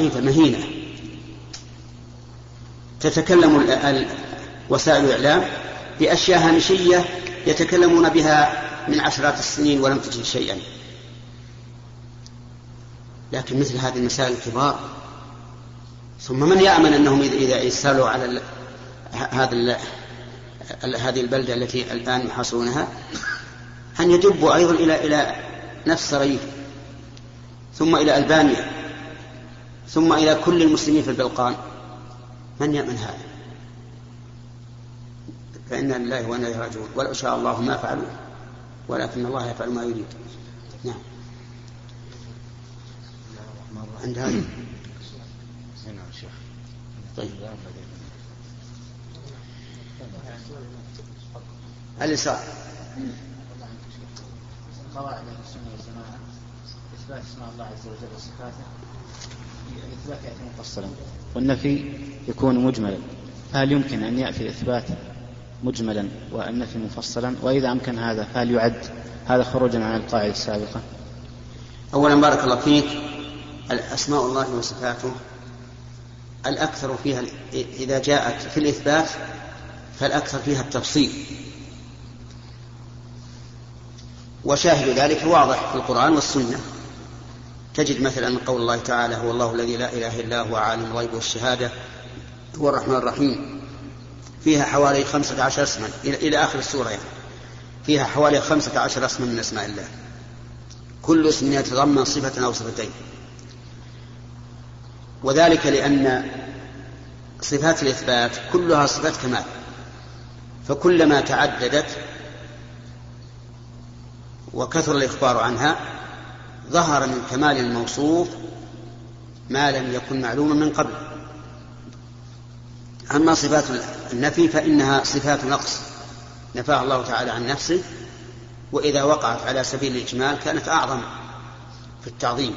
ضعيفة مهينة. تتكلم وسائل الإعلام بأشياء هامشية يتكلمون بها من عشرات السنين ولم تجد شيئا. لكن مثل هذه المسائل الكبار ثم من يأمن أنهم إذا يسالوا على هذا هذه البلدة التي الآن يحاصرونها أن يدبوا أيضا إلى إلى نفس سريف ثم إلى ألبانيا. ثم إلى كل المسلمين في البلقان. من يأمن هذا؟ فإنا لله وإنا إليه راجعون. ولو شاء الله ما فعلوا ولكن الله يفعل ما يريد. نعم. عند هذا. طيب. اليسار قواعد السنة والجماعة. إثبات اسماء الله عز وجل وصفاته. الاثبات ياتي مفصلا والنفي يكون مجملا. فهل يمكن أن يأتي إثبات مجملا والنفي مفصلا؟ وإذا أمكن هذا فهل يعد هذا خروجا عن القاعدة السابقة؟ اولا بارك الله فيك. اسماء الله وصفاته الأكثر فيها إذا جاءت في الإثبات فالأكثر فيها التفصيل. وشاهد ذلك واضح في القرآن والسنة. تجد مثلا قول الله تعالى هو الله الذي لا إله إلا هو عالم الغيب والشهادة هو الرحمن الرحيم. فيها حوالي خمسة عشر اسما إلى آخر السورة يعني. فيها حوالي خمسة عشر اسما من أسماء الله. كل اسم يتضمن صفة أو صفتين. وذلك لأن صفات الإثبات كلها صفات كمال. فكلما تعددت وكثر الإخبار عنها ظهر من كمال الموصوف ما لم يكن معلوما من قبل. أما صفات النفي فإنها صفات نقص. نفاها الله تعالى عن نفسه وإذا وقعت على سبيل الإجمال كانت أعظم في التعظيم.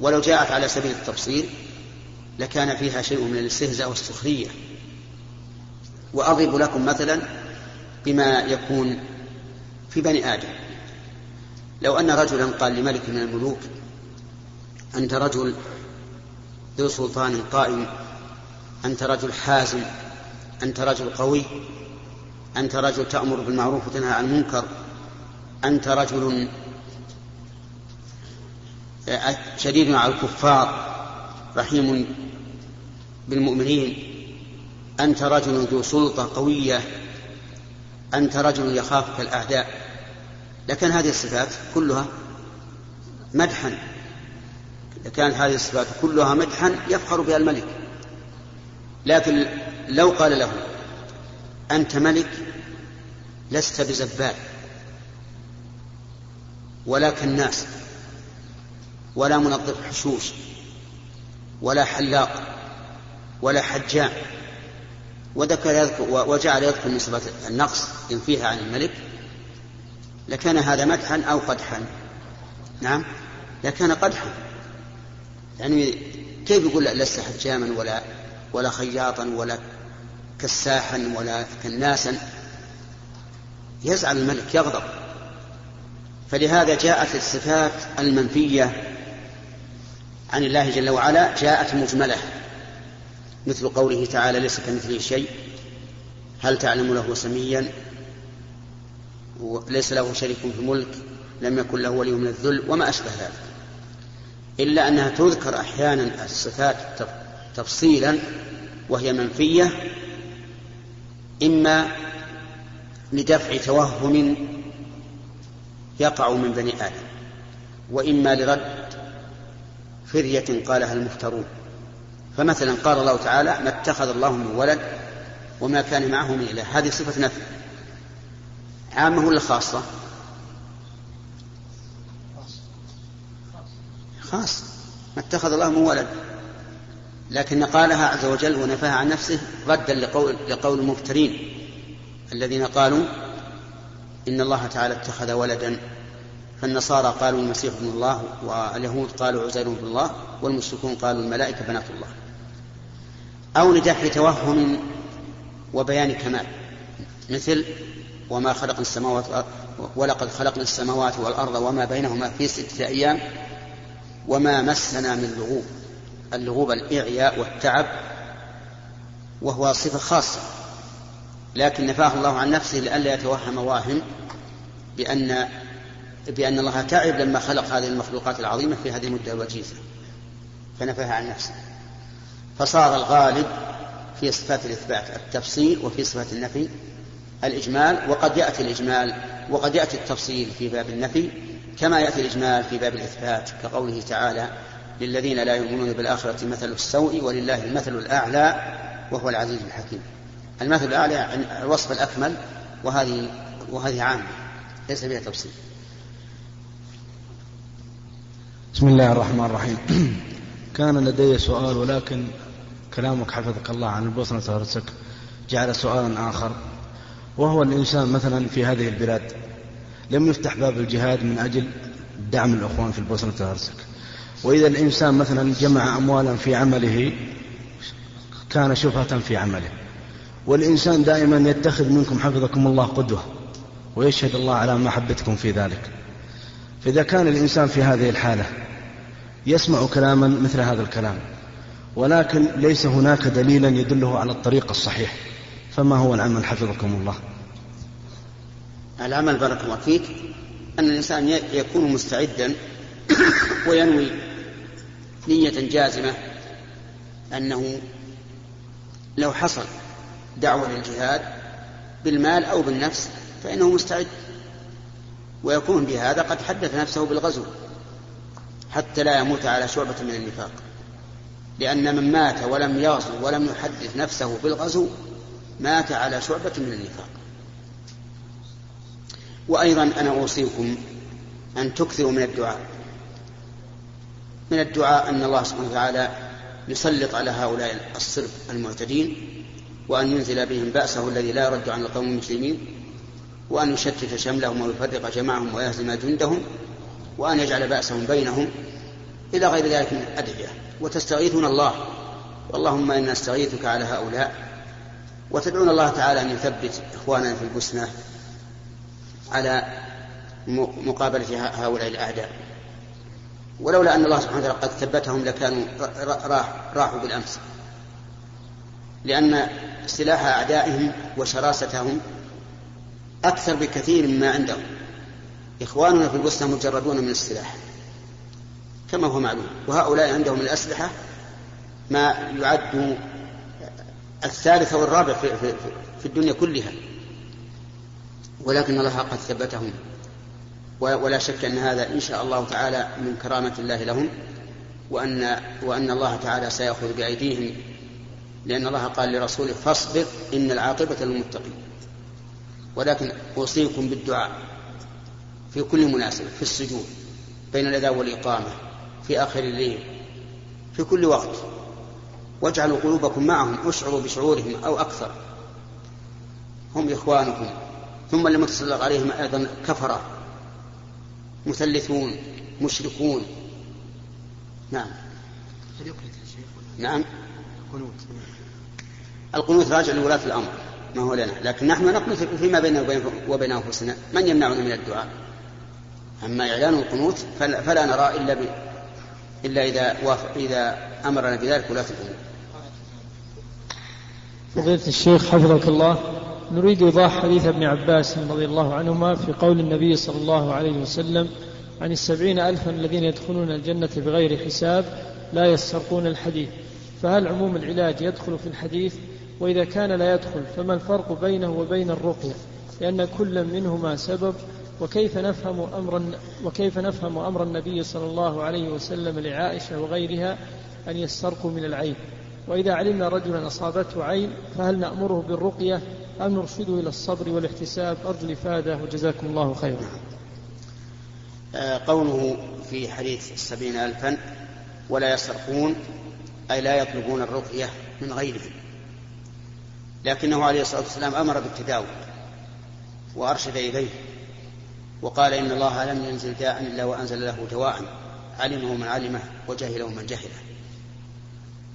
ولو جاءت على سبيل التفصيل لكان فيها شيء من الاستهزاء والسخرية. وأضرب لكم مثلا بما يكون في بني آدم. لو أن رجلا قال لملك من الملوك أنت رجل ذو سلطان قائم أنت رجل حازم أنت رجل قوي أنت رجل تأمر بالمعروف وتنهى عن المنكر أنت رجل شديد على الكفار رحيم بالمؤمنين أنت رجل ذو سلطة قوية أنت رجل يخافك الأعداء. لكن هذه الصفات كلها مدحا. لكانت هذه الصفات كلها مدحا يفخر بها الملك. لكن لو قال له أنت ملك لست بزبال. ولا كناس ولا منظف حشوش. ولا حلاق. ولا حجام. وذكر يذكر وجعل يذكر من صفات النقص ينفيها عن الملك لكان هذا مدحا أو قدحا. نعم؟ لكان قدحا. يعني كيف يقول لست حجاما ولا ولا خياطا ولا كساحا ولا كناسا؟ يزعل الملك يغضب. فلهذا جاءت الصفات المنفية عن الله جل وعلا جاءت مجملة. مثل قوله تعالى ليس كمثله شيء. هل تعلم له سميا؟ ليس له شريك في الملك لم يكن له ولي من الذل وما أشبه ذلك. إلا أنها تذكر أحيانا الصفات تفصيلا وهي منفية إما لدفع توهم يقع من بني آدم وإما لرد فرية قالها المفترون. فمثلا قال الله تعالى ما اتخذ الله من ولد وما كان معه من إله. هذه صفة نفي. عامة ولا خاصة؟ خاصة ما اتخذ الله من ولد. لكن قالها عز وجل ونفاها عن نفسه ردا لقول, لقول المفترين الذين قالوا إن الله تعالى اتخذ ولدا. فالنصارى قالوا المسيح ابن الله واليهود قالوا عزير ابن الله والمشركون قالوا الملائكة بنات الله. أو لدفع توهم وبيان كمال. مثل وما خلقنا السماوات ولقد خلقنا السماوات والأرض وما بينهما في ستة أيام وما مسنا من لغوب. اللغوب الإعياء والتعب وهو صفة خاصة. لكن نفاه الله عن نفسه لئلا يتوهم واهم بأن بأن الله تعب لما خلق هذه المخلوقات العظيمة في هذه المدة الوجيزة. فنفاها عن نفسه. فصار الغالب في صفات الإثبات التفصيل وفي صفات النفي. الإجمال وقد يأتي الإجمال وقد يأتي التفصيل في باب النفي كما يأتي الإجمال في باب الإثبات كقوله تعالى للذين لا يؤمنون بالآخرة مثل السوء ولله المثل الأعلى وهو العزيز الحكيم. المثل الأعلى الوصف الأكمل وهذه وهذه عامة ليس فيها تفصيل. بسم الله الرحمن الرحيم. كان لدي سؤال ولكن كلامك حفظك الله عن البوسنة والهرسك جعل سؤالا آخر. وهو الإنسان مثلا في هذه البلاد لم يفتح باب الجهاد من أجل دعم الأخوان في البوسنة والهرسك وإذا الإنسان مثلا جمع أموالا في عمله كان شبهة في عمله. والإنسان دائما يتخذ منكم حفظكم الله قدوة ويشهد الله على محبتكم في ذلك. فإذا كان الإنسان في هذه الحالة يسمع كلاما مثل هذا الكلام ولكن ليس هناك دليلا يدله على الطريق الصحيح. فما هو العمل حفظكم الله؟ العمل بارك الله فيك. أن الإنسان يكون مستعدا وينوي نية جازمة أنه لو حصل دعوة للجهاد بالمال أو بالنفس فإنه مستعد. ويكون بهذا قد حدث نفسه بالغزو حتى لا يموت على شعبة من النفاق. لأن من مات ولم يغزو ولم يحدث نفسه بالغزو مات على شعبة من النفاق. وأيضا أنا أوصيكم أن تكثروا من الدعاء. من الدعاء أن الله سبحانه وتعالى يسلط على هؤلاء الصرف المعتدين وأن ينزل بهم بأسه الذي لا يرد عن القوم المسلمين وأن يشتت شملهم ويفرق جمعهم ويهزم جندهم وأن يجعل بأسهم بينهم إلى غير ذلك من الأدعية. وتستغيثون الله. اللهم إنا نستغيثك على هؤلاء. وتدعون الله تعالى أن يثبت إخواننا في البسنة على مقابلة هؤلاء الأعداء. ولولا أن الله سبحانه وتعالى قد ثبتهم لكانوا راحوا بالأمس. لأن سلاح أعدائهم وشراستهم أكثر بكثير مما عندهم. إخواننا في البسنة مجردون من السلاح كما هو معلوم. وهؤلاء عندهم الأسلحة ما يعد الثالث والرابع في, في, في الدنيا كلها. ولكن الله قد ثبتهم. ولا شك أن هذا إن شاء الله تعالى من كرامة الله لهم وأن وأن الله تعالى سيأخذ بأيديهم لأن الله قال لرسوله فاصبر إن العاقبة للمتقين. ولكن أوصيكم بالدعاء في كل مناسبة في السجود بين الأذان والإقامة في آخر الليل في كل وقت. واجعلوا قلوبكم معهم أشعروا بشعورهم أو أكثر. هم إخوانكم. ثم لم تسلط عليهم أيضا كفرة. مثلثون مشركون. نعم. نعم. القنوت. راجع لولاة الأمر ما هو لنا. لكن نحن نقنط فيما بيننا وبين أنفسنا. من يمنعنا من الدعاء؟ أما إعلان القنوت فلا نرى إلا ب... إلا إذا وافق إذا أمرنا بذلك ولاة الأمور. فضيلة الشيخ حفظك الله نريد إيضاح حديث ابن عباس رضي الله عنهما في قول النبي صلى الله عليه وسلم عن السبعين ألفا الذين يدخلون الجنة بغير حساب لا يسترقون الحديث فهل عموم العلاج يدخل في الحديث؟ وإذا كان لا يدخل فما الفرق بينه وبين الرقية؟ لأن كل منهما سبب وكيف نفهم أمر وكيف نفهم أمر النبي صلى الله عليه وسلم لعائشة وغيرها أن يسترقوا من العين؟ وإذا علمنا رجلا أصابته عين فهل نأمره بالرقية أم نرشده إلى الصبر والاحتساب؟ أرجو الإفادة وجزاكم الله خيرا. آه، قوله في حديث السبعين ألفا ولا يسرقون أي لا يطلبون الرقية من غيرهم. لكنه عليه الصلاة والسلام أمر بالتداوي وأرشد إليه وقال إن الله لم ينزل داء إلا وأنزل له دواء علمه من علمه وجهله من جهله.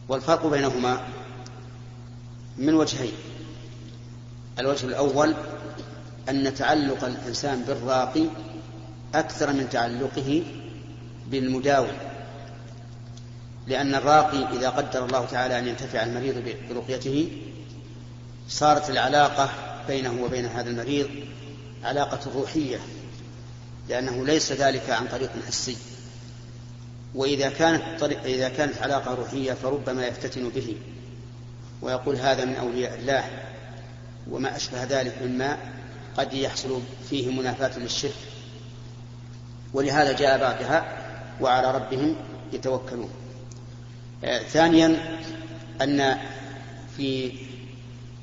والفرق بينهما من وجهين. الوجه الأول أن تعلق الإنسان بالراقي أكثر من تعلقه بالمداوي لأن الراقي إذا قدر الله تعالى أن ينتفع المريض برقيته صارت العلاقة بينه وبين هذا المريض علاقة روحية لأنه ليس ذلك عن طريق حسي. وإذا كانت إذا كانت علاقة روحية فربما يفتتن به ويقول هذا من أولياء الله وما أشبه ذلك مما قد يحصل فيه منافاة للشرك. ولهذا جاء بعدها وعلى ربهم يتوكلون. آه ثانيا أن في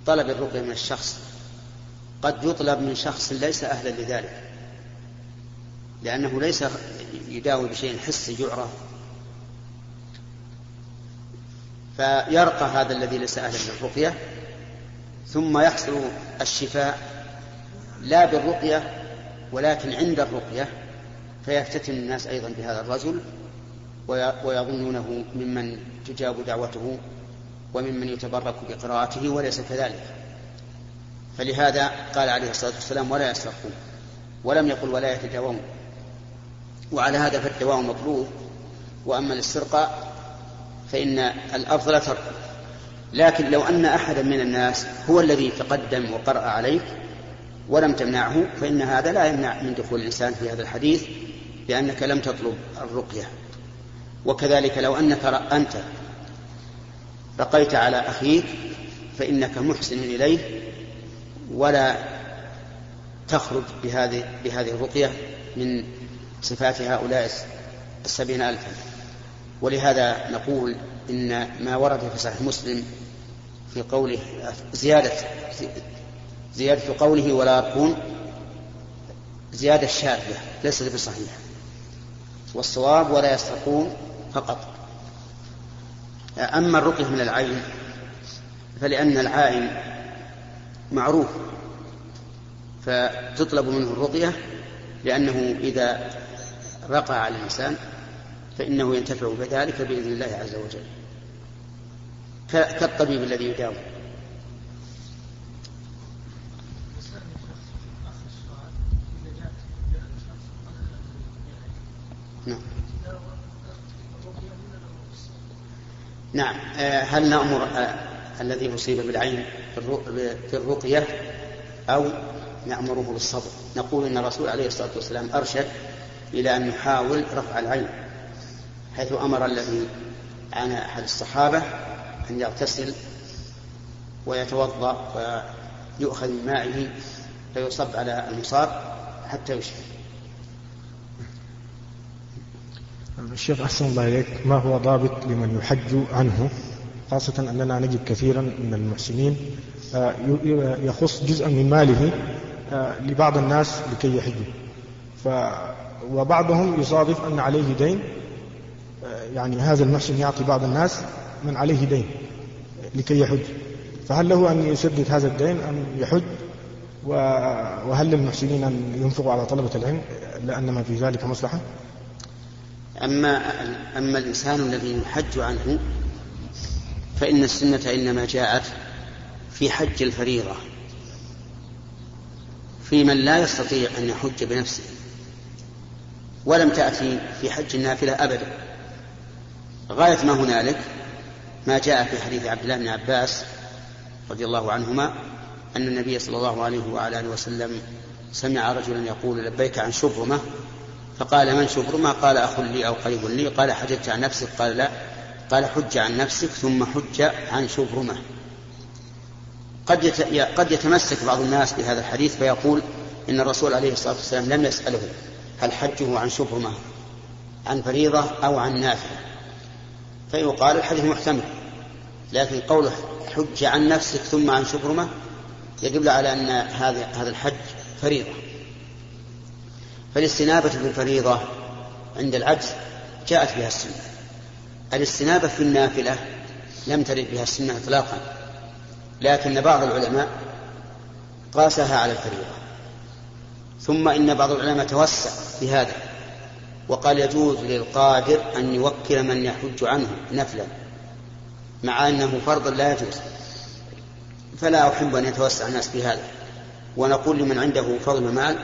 طلب الرقية من الشخص قد يطلب من شخص ليس أهلا لذلك. لأنه ليس يداوي بشيء حسي يعرف فيرقى هذا الذي ليس أهلا للرقية ثم يحصل الشفاء لا بالرقية ولكن عند الرقية فيفتتن الناس أيضا بهذا الرجل ويظنونه ممن تجاب دعوته وممن يتبرك بقراءته وليس كذلك. فلهذا قال عليه الصلاة والسلام ولا يسرقون ولم يقل ولا يتداوون. وعلى هذا فالدواء مطلوب. وأما الاسترقاء فإن الأفضل تركه لكن لو أن أحدا من الناس هو الذي تقدم وقرأ عليك ولم تمنعه فإن هذا لا يمنع من دخول الإنسان في هذا الحديث لأنك لم تطلب الرقية. وكذلك لو أنك أنت رقيت على أخيك فإنك محسن إليه ولا تخرج بهذه بهذه الرقية من صفات هؤلاء السبعين ألفا. ولهذا نقول إن ما ورد في صحيح مسلم في قوله زيادة زيادة قوله ولا يرقون زيادة شاذة ليست بصحيحة والصواب ولا يسترقون فقط. أما الرقية من العين فلأن العائن معروف فتطلب منه الرقية لأنه إذا رقى على الإنسان فإنه ينتفع بذلك بإذن الله عز وجل. كالطبيب الذي يداوي نعم. نعم. آه، هل نأمر آه، الذي أصيب بالعين في الرقية؟ أو نأمره بالصبر. نقول إن الرسول عليه الصلاة والسلام أرشد إلى أن يحاول رفع العين حيث أمر الذي عن أحد الصحابة أن يغتسل ويتوضأ ويؤخذ من مائه فيصب على المصاب حتى يشفي الشيخ أحسن الله إليك ما هو ضابط لمن يحج عنه؟ خاصة أننا نجد كثيرا من المحسنين آه، يخص جزءا من ماله آه، لبعض الناس لكي يحجوا. وبعضهم يصادف أن عليه دين يعني هذا المحسن يعطي بعض الناس من عليه دين لكي يحج. فهل له أن يسدد هذا الدين أم يحج؟ وهل للمحسنين أن ينفقوا على طلبة العلم لأن ما في ذلك مصلحة؟ أما أما الإنسان الذي يحج عنه فإن السنة إنما جاءت في حج الفريضة في من لا يستطيع أن يحج بنفسه. ولم تأتي في حج النافلة أبدا. غاية ما هنالك ما جاء في حديث عبد الله بن عباس رضي الله عنهما أن النبي صلى الله عليه وعلى آله وسلم سمع رجلا يقول لبيك عن شبرمة؟ فقال من شبرمة؟ قال أخ لي أو قريب لي. قال حججت عن نفسك؟ قال لا. قال حج عن نفسك ثم حج عن شبرمة. قد قد يتمسك بعض الناس بهذا الحديث فيقول إن الرسول عليه الصلاة والسلام لم يسأله. هل حجه عن شبرمة عن فريضة أو عن نافلة؟ فيقال الحديث محتمل لكن قوله حج عن نفسك ثم عن شبرمة يدل على أن هذا هذا الحج فريضة. فالاستنابة في الفريضة عند العجز جاءت بها السنة. الاستنابة في النافلة لم ترد بها السنة إطلاقا لكن بعض العلماء قاسها على الفريضة. ثم إن بعض العلماء توسع في هذا وقال يجوز للقادر أن يوكل من يحج عنه نفلا مع أنه فرض لا يجوز. فلا أحب أن يتوسع الناس في هذا ونقول لمن عنده فضل مال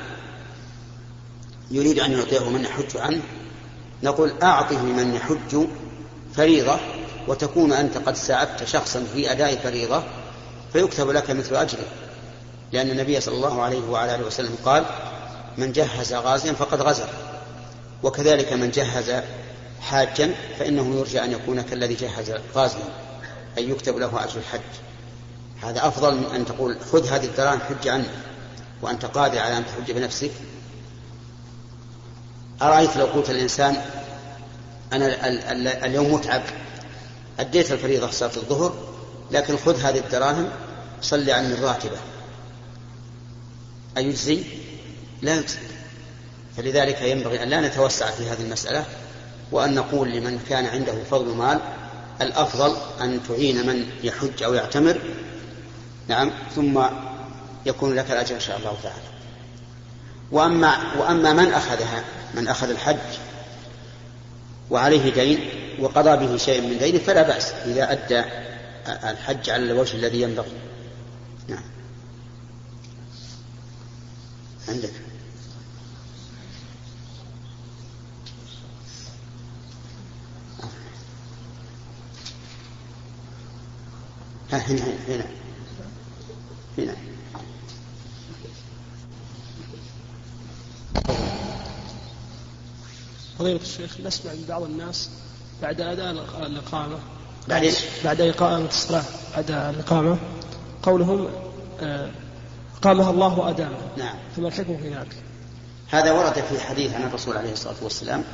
يريد أن يعطيه من يحج عنه نقول أعطه من يحج فريضة وتكون أنت قد ساعدت شخصا في أداء فريضة فيكتب لك مثل أجره. لأن النبي صلى الله عليه وعلى آله وسلم قال من جهز غازيا فقد غزا وكذلك من جهز حاجا فإنه يرجى أن يكون كالذي جهز غازيا أن يكتب له أجر الحج. هذا أفضل من أن تقول خذ هذه الدراهم حج عني وأنت قادر على أن تحج بنفسك. أرأيت لو قلت الإنسان أنا اليوم متعب أديت الفريضة صلاة الظهر لكن خذ هذه الدراهم صلي عني الراتبة أيجزي؟ لا يجزي فلذلك ينبغي أن لا نتوسع في هذه المسألة وأن نقول لمن كان عنده فضل مال الأفضل أن تعين من يحج أو يعتمر. نعم ثم يكون لك الأجر إن شاء الله تعالى. وأما وأما من أخذها من أخذ الحج وعليه دين وقضى به شيء من دينه فلا بأس إذا أدى الحج على الوجه الذي ينبغي. نعم. عندك؟ ها هنا هنا هنا. فضيلة الشيخ نسمع من بعض الناس بعد أداء الإقامة بعد بعد إقامة الصلاة بعد الإقامة قولهم آه، قامها الله وأدامها نعم. فما الحكم في ذلك؟ هذا ورد في حديث عن الرسول عليه الصلاة والسلام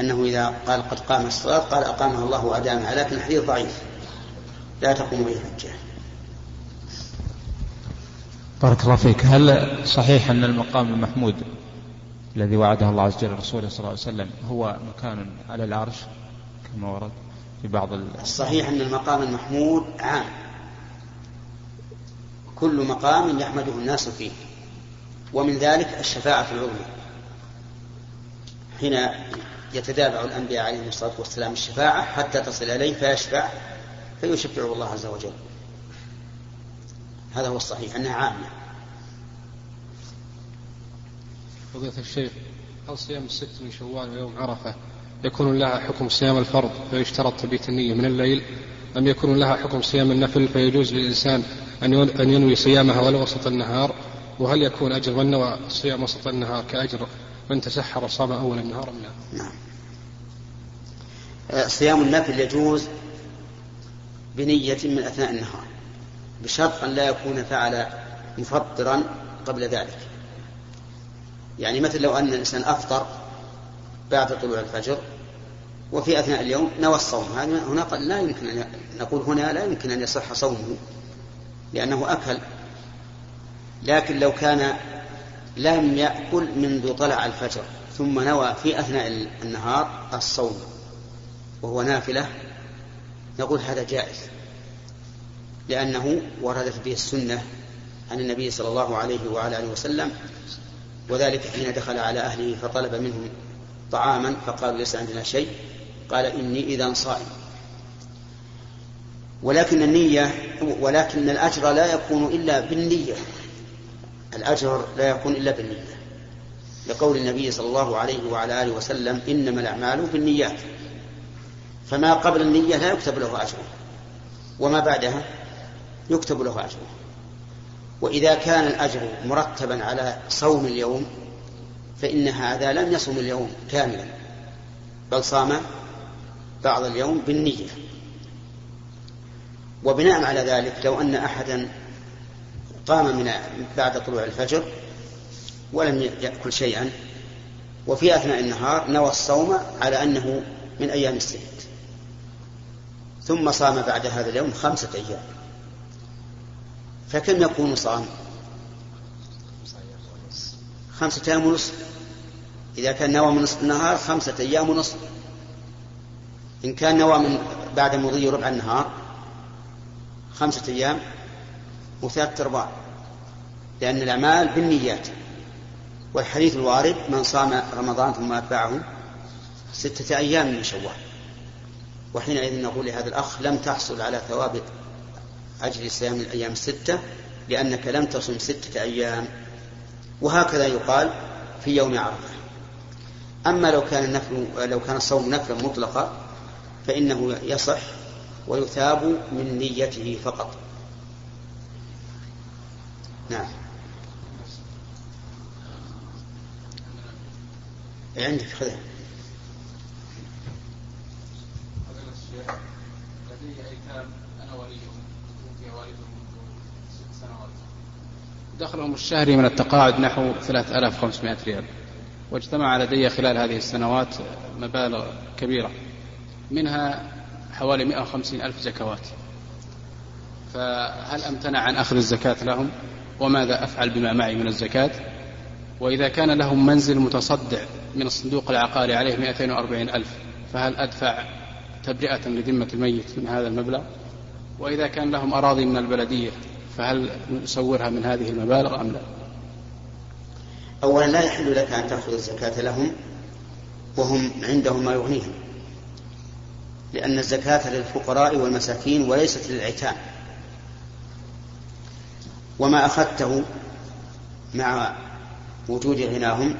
أنه إذا قال قد قام الصلاة قال أقامها الله وأدامها لكن الحديث ضعيف. لا تقوم به الحجة. بارك الله فيك. هل صحيح أن المقام المحمود الذي وعده الله عز وجل رسوله صلى الله عليه وسلم هو مكان على العرش كما ورد في بعض الصحيح أن المقام المحمود عام. كل مقام يحمده الناس فيه. ومن ذلك الشفاعة العظمى حين يتتابع الأنبياء عليهم الصلاة والسلام الشفاعة حتى تصل إليه فيشفع فيشفعه الله عز وجل. هذا هو الصحيح أنها عامة. فضيلة الشيخ هل صيام الست من شوال ويوم عرفة يكون لها حكم صيام الفرض فيشترط تبيت النية من الليل؟ أم يكون لها حكم صيام النفل فيجوز للإنسان أن ينوي صيامها ولو وسط النهار؟ وهل يكون أجر من نوى صيام وسط النهار كأجر من تسحر وصام أول النهار أم لا؟ نعم. آه، صيام النفل يجوز بنية من أثناء النهار بشرط أن لا يكون فعل مفطرا قبل ذلك. يعني مثل لو أن الإنسان أفطر بعد طلوع الفجر وفي أثناء اليوم نوى الصوم. هنا قد لا يمكن أن نقول هنا لا يمكن أن يصح صومه لأنه أكل. لكن لو كان لم يأكل منذ طلع الفجر ثم نوى في أثناء النهار الصوم وهو نافلة نقول هذا جائز لأنه وردت به السنة عن النبي صلى الله عليه وعلى آله وسلم وذلك حين دخل على أهله فطلب منهم طعاما فقالوا ليس عندنا شيء قال إني إذا صائم. ولكن النية ولكن الأجر لا يكون إلا بالنية الأجر لا يكون إلا بالنية لقول النبي صلى الله عليه وعلى آله وسلم إنما الأعمال بالنيات. فما قبل النية لا يكتب له أجر وما بعدها يكتب له أجر وإذا كان الأجر مرتبا على صوم اليوم فإن هذا لم يصم اليوم كاملا بل صام بعض اليوم بالنية. وبناء على ذلك لو أن أحدا قام من بعد طلوع الفجر ولم يأكل شيئا وفي أثناء النهار نوى الصوم على أنه من أيام الست ثم صام بعد هذا اليوم خمسة أيام. فكم يكون صام؟ خمسة أيام ونصف إذا كان نوى من نصف النهار خمسة أيام ونصف. إن كان نوى من بعد مضي ربع النهار خمسة أيام وثلاثة أرباع. لأن الأعمال بالنيات. والحديث الوارد من صام رمضان ثم أتبعه ستة أيام من شوال. وحينئذ نقول لهذا الأخ لم تحصل على ثواب أجر صيام الأيام الستة لأنك لم تصم ستة أيام. وهكذا يقال في يوم عرفة. أما لو كان النفل لو كان الصوم نفلا مطلقا فإنه يصح ويثاب من نيته فقط. نعم. عندك خذها. دخلهم الشهري من التقاعد نحو 3500 ريال. واجتمع لدي خلال هذه السنوات مبالغ كبيرة منها حوالي 150 ألف زكوات. فهل أمتنع عن أخذ الزكاة لهم؟ وماذا أفعل بما معي من الزكاة؟ وإذا كان لهم منزل متصدع من الصندوق العقاري عليه 240 ألف فهل أدفع تبرئة لذمة الميت من هذا المبلغ وإذا كان لهم أراضي من البلدية فهل نصورها من هذه المبالغ أم لا؟ أولا لا يحل لك أن تأخذ الزكاة لهم وهم عندهم ما يغنيهم. لأن الزكاة للفقراء والمساكين وليست للعتام وما أخذته مع وجود غناهم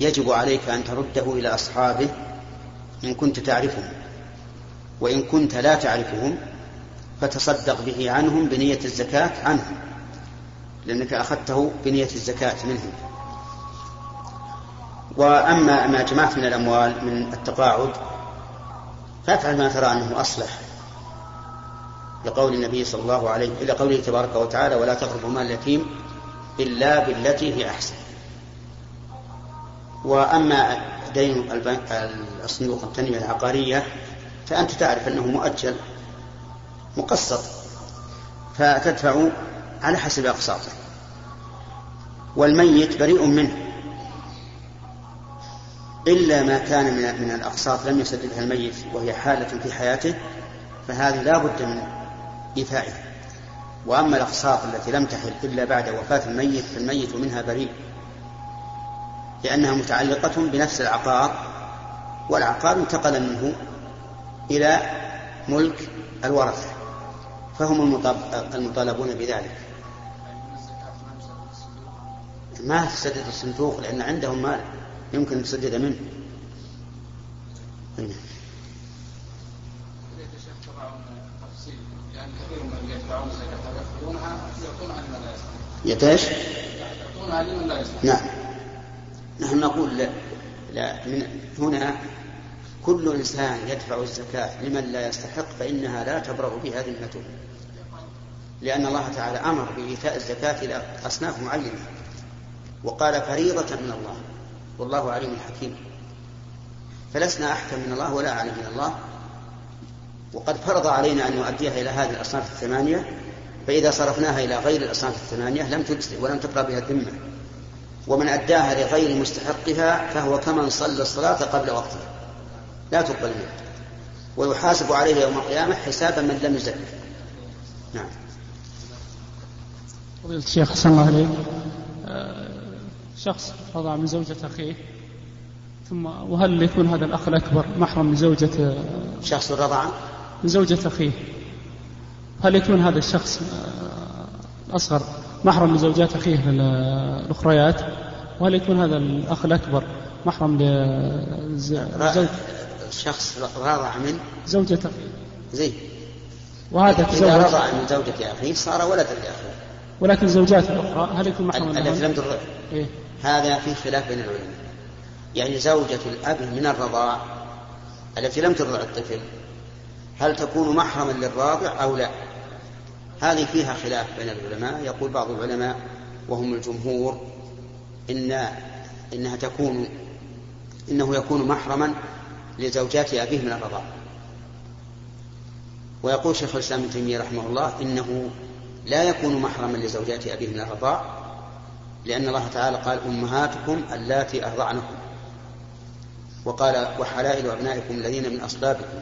يجب عليك أن ترده إلى أصحابه إن كنت تعرفهم. وإن كنت لا تعرفهم فتصدق به عنهم بنية الزكاة عنهم لأنك أخذته بنية الزكاة منهم. وأما ما جمعت من الأموال من التقاعد فافعل ما ترى أنه أصلح. لقول النبي صلى الله عليه إلى قوله تبارك وتعالى ولا تقربوا مال اليتيم إلا بالتي هي أحسن. وأما دين الصندوق التنمية العقارية فأنت تعرف أنه مؤجل مقسط فتدفع على حسب أقساطه. والميت بريء منه. إلا ما كان من من الأقساط لم يسددها الميت وهي حالة في حياته فهذه لا بد من إيفائها وأما الأقساط التي لم تحل إلا بعد وفاة الميت فالميت منها بريء. لأنها متعلقة بنفس العقار والعقار انتقل منه إلى ملك الورثة فهم المطالبون بذلك. ما تسدد الصندوق لأن عندهم مال يمكن تسدد منه. يتاش نعم. نحن نقول لا, لا من هنا كل إنسان يدفع الزكاة لمن لا يستحق فإنها لا تبرأ بها ذمته. لأن الله تعالى أمر بإيتاء الزكاة إلى أصناف معينة وقال فريضة من الله والله عليم حكيم. فلسنا أحكم من الله ولا أعلم من الله وقد فرض علينا أن نؤديها إلى هذه الأصناف الثمانية فإذا صرفناها إلى غير الأصناف الثمانية لم تجزئ ولم تقرأ بها الذمة ومن أداها لغير مستحقها فهو كمن صلى الصلاة قبل وقتها لا تقبل منه ويحاسب عليه يوم القيامة حساب من لم يزكي نعم. فضيلة الشيخ حسن الله عليك آه، شخص رضع من زوجة أخيه ثم وهل يكون هذا الأخ الأكبر محرم من زوجة شخص رضع. من زوجة أخيه؟ هل يكون هذا الشخص آه، الأصغر محرم من زوجات أخيه الأخريات؟ وهل يكون هذا الأخ الأكبر محرم لزوج شخص رضع من زوجة أخيه زين. وهذا إذا رضع من زوجة أخيه صار ولدا لأخيه. ولكن الزوجات الأخرى هل يكون محرم التي لم ترضع إيه؟ هذا في خلاف بين العلماء. يعني زوجة الأب من الرضاع التي لم ترضع الطفل هل تكون محرما للراضع أو لا؟ هذه فيها خلاف بين العلماء. يقول بعض العلماء وهم الجمهور إن إنها تكون إنه يكون محرما لزوجات أبيه من الرضاع. ويقول شيخ الإسلام ابن تيمية رحمه الله إنه لا يكون محرما لزوجات أبيه من الرضاع لأن الله تعالى قال أمهاتكم اللاتي أرضعنكم. وقال وحلائل أبنائكم الذين من أصلابكم.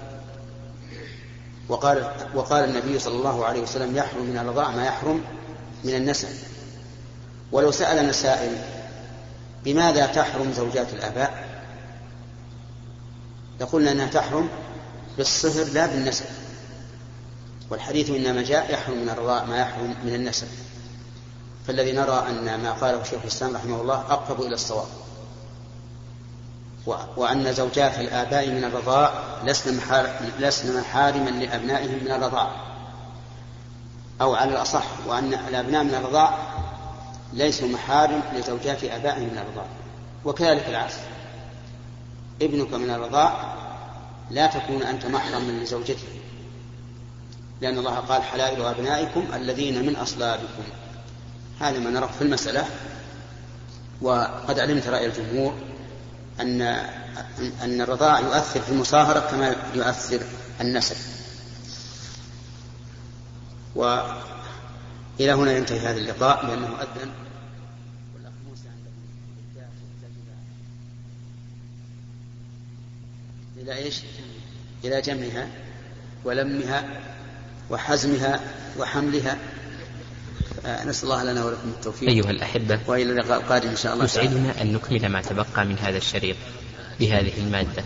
وقال وقال النبي صلى الله عليه وسلم يحرم من الرضاع ما يحرم من النسب. ولو سألنا سائل بماذا تحرم زوجات الآباء؟ لقلنا أنها تحرم بالصهر لا بالنسب. والحديث إنما جاء يحرم من الرضاع ما يحرم من النسب. فالذي نرى أن ما قاله شيخ الإسلام رحمه الله أقرب إلى الصواب. وأن زوجات الآباء من الرضاع لسن محارما لأبنائهم من الرضاع أو على الأصح وأن الأبناء من الرضاع ليسوا محارم لزوجات آبائهم من الرضاع وكذلك العكس. ابنك من الرضاع لا تكون أنت محرما لزوجته لأن الله قال حلائل أبنائكم الذين من أصلابكم. هذا ما نرى في المسألة وقد علمت رأي الجمهور أن أن الرضاع يؤثر في المصاهرة كما يؤثر النسب. وإلى هنا ينتهي هذا اللقاء لأنه أذن. إلى إيش؟ إلى جمعها ولمها وحزمها وحملها. نسأل الله لنا ولكم التوفيق. أيها الأحبة وإلى اللقاء القادم إن شاء الله يسعدنا أن نكمل ما تبقى من هذا الشريط بهذه المادة.